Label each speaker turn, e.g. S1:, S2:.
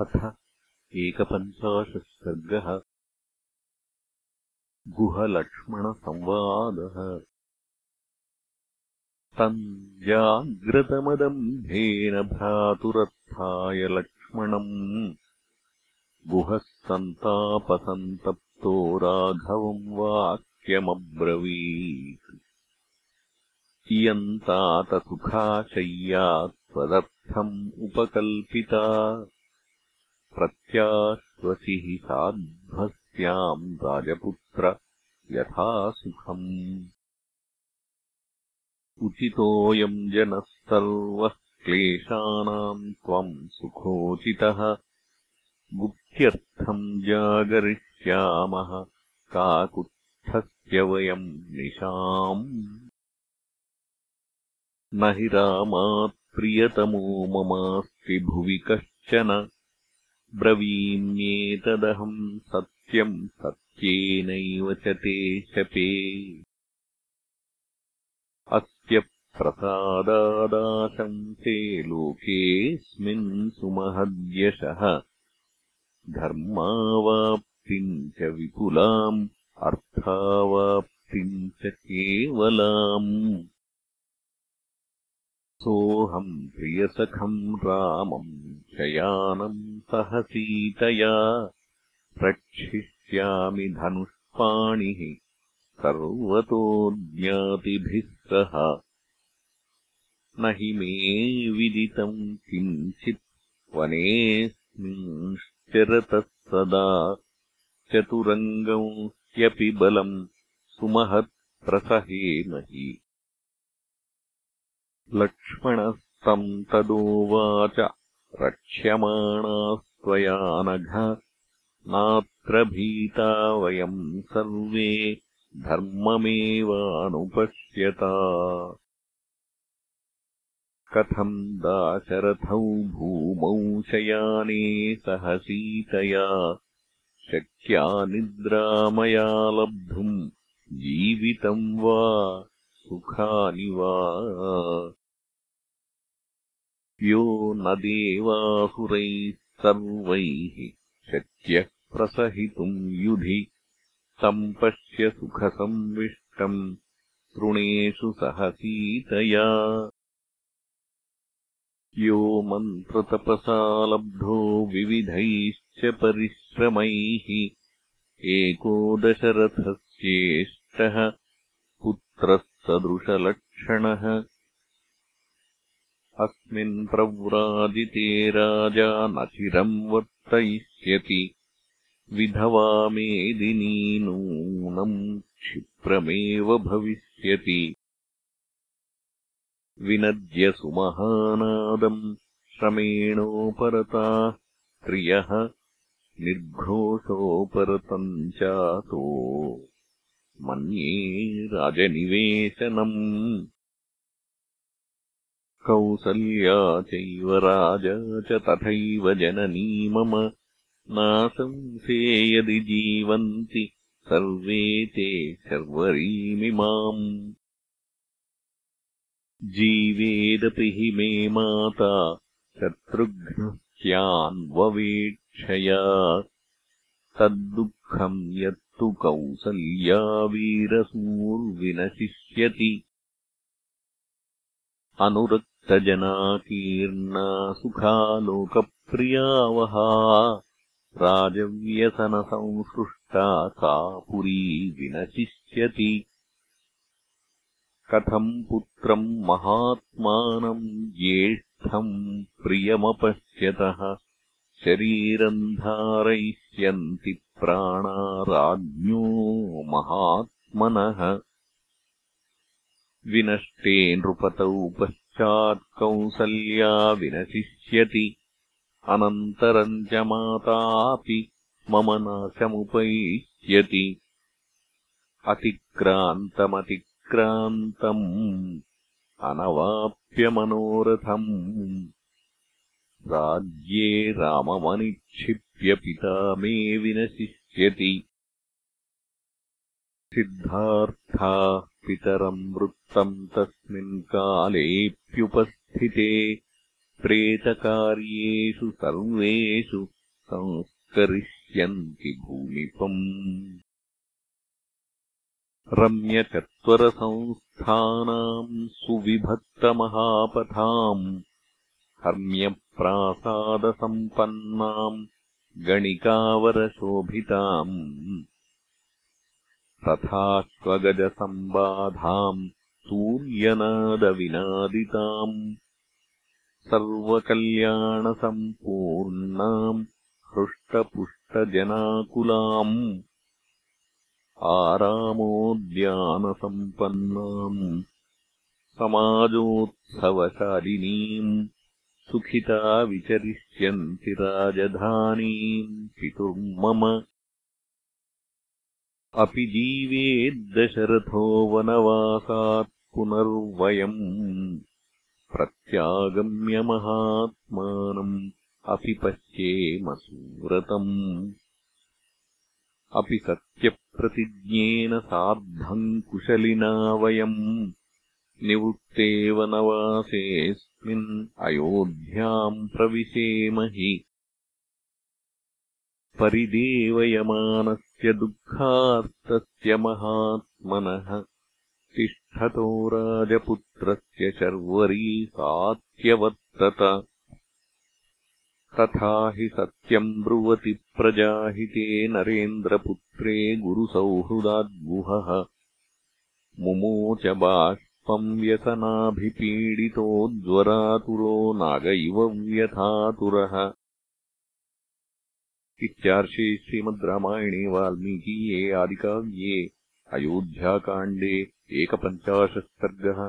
S1: अथ एकपञ्चाशः सर्गः गुहलक्ष्मणसंवादः। तम् जाग्रतमदम्भेन भ्रातुरर्थाय लक्ष्मणम्। गुहः सन्तापसन्तप्तो राघवम् वाक्यमब्रवीत्। इयन्तातसुखाशय्या त्वदर्थम् उपकल्पिता प्रत्याश्वसि साध्वस्याम् राजपुत्र यथा सुखम्। उचितोऽयम् जनः सर्वः क्लेशानाम् त्वम् सुखोचितः। गुप्त्यर्थम् जागरिष्यामः काकुत्स्थस्य वयम् निशाम्। न हि रामात्प्रियतमो ममास्ति भुवि कश्चन ब्रवीम्येतदहम् सत्यम् सत्येनैव च ते शपे। अस्य प्रसादादाशंसे लोकेऽस्मिन् सुमहद्यशः। धर्मावाप्तिम् च विपुलाम् अर्थावाप्तिम् च केवलाम् सोऽहम् प्रियसखम् रामम् शयानम् सह सीतया रक्षिष्यामि धनुष्पाणिः सर्वतो ज्ञातिभिः सह। न हि मे विदितम् किञ्चित् वनेऽस्मिंश्चरतः सदा चतुरङ्गंह्यपि बलम् सुमहत्प्रसहेमहि लक्ष्मणस्तम् तदोवाच रक्ष्यमाणास्त्वया नघ नात्र भीता वयम् सर्वे धर्ममेवानुपश्यता कथम् दाशरथौ भूमौ शयाने सह सीतया शक्या निद्रामया लब्धुम् जीवितम् वा सुखानि वा यो न देवासुरैः सर्वैः शक्यः प्रसहितुम् युधि। तम् पश्य सुखसंविष्टम् तृणेषु सह सीतया। यो मन्त्रतपसा लब्धो विविधैश्च परिश्रमैः। एको पुत्रः सदृशलक्षणः अस्मिन् प्रव्राजिते राजा न चिरम् वर्तयिष्यति। विधवा मेदिनी नूनम् क्षिप्रमेव भविष्यति। विनद्य सुमहानादम् श्रमेणोपरता स्त्रियः निर्घोषोपरतम् चातो। मन्ये राजनिवेशनम् कौसल्या चैव राजा च तथैव जननी मम नाशंसे यदि जीवन्ति सर्वे ते शर्वरीमिमाम् जीवेदपि हि मे माता शत्रुघ्नस्यान्ववेक्षया। तद्दुःखम् यत्तु कौसल्या वीरसूर्विनशिष्यति अनुरक्तजनाकीर्णा सुखालोकप्रियावहा। राजव्यसनसंसृष्टा का पुरी विनशिष्यति। कथम् पुत्रम् महात्मानम् ज्येष्ठम् प्रियमपश्यतः। शरीरम् धारयिष्यन्ति प्राणा राज्ञो महात्मनः। विनष्टे नृपतौ पश्चात्कौसल्या विनशिष्यति। अनन्तरम् च मातापि मम नाशमुपैष्यति। अतिक्रान्तमतिक्रान्तम् अनवाप्यमनोरथम् राज्ये राममनिक्षिप्य पिता मे विनशिष्यति सिद्धार्थाः पितरम् वृत्तम् तस्मिन् कालेऽप्युपस्थिते प्रेतकार्येषु सर्वेषु संस्करिष्यन्ति भूमिपम्। रम्यचत्वरसंस्थानाम् सुविभक्तमहापथाम् हर्म्यप्रासादसम्पन्नाम् गणिकावरशोभिताम् तथाश्वगजसम्बाधाम् तूर्यनादविनादिताम् सर्वकल्याणसम्पूर्णाम् हृष्टपुष्टजनाकुलाम् आरामोद्यानसम्पन्नाम् समाजोत्सवशालिनीम् सुखिता विचरिष्यन्ति राजधानीम् पितुर्मम अपि जीवेद्दशरथो वनवासात् पुनर्वयम् प्रत्यागम्यमहात्मानम् अपि पश्येम सुव्रतम्। अपि सत्यप्रतिज्ञेन सार्धम् कुशलिना वयम्। निवृत्ते वनवासेऽस्मिन् अयोध्याम् प्रविशेम हि परिदेवयमानस्य दुःखार्तस्य महात्मनः तिष्ठतो राजपुत्रस्य शर्वरी सात्यवर्तत। तथा हि सत्यम् ब्रुवति प्रजाहिते नरेन्द्रपुत्रे गुरुसौहृदाद्गुहः। मुमोच बाष्पम् व्यसनाभिपीडितोज्वरातुरो नाग इव व्यथातुरः इत्यार्षे श्रीमद् रामायणे वाल्मीकीये आदिकाव्ये अयोध्याकाण्डे एकपञ्चाशत् सर्गः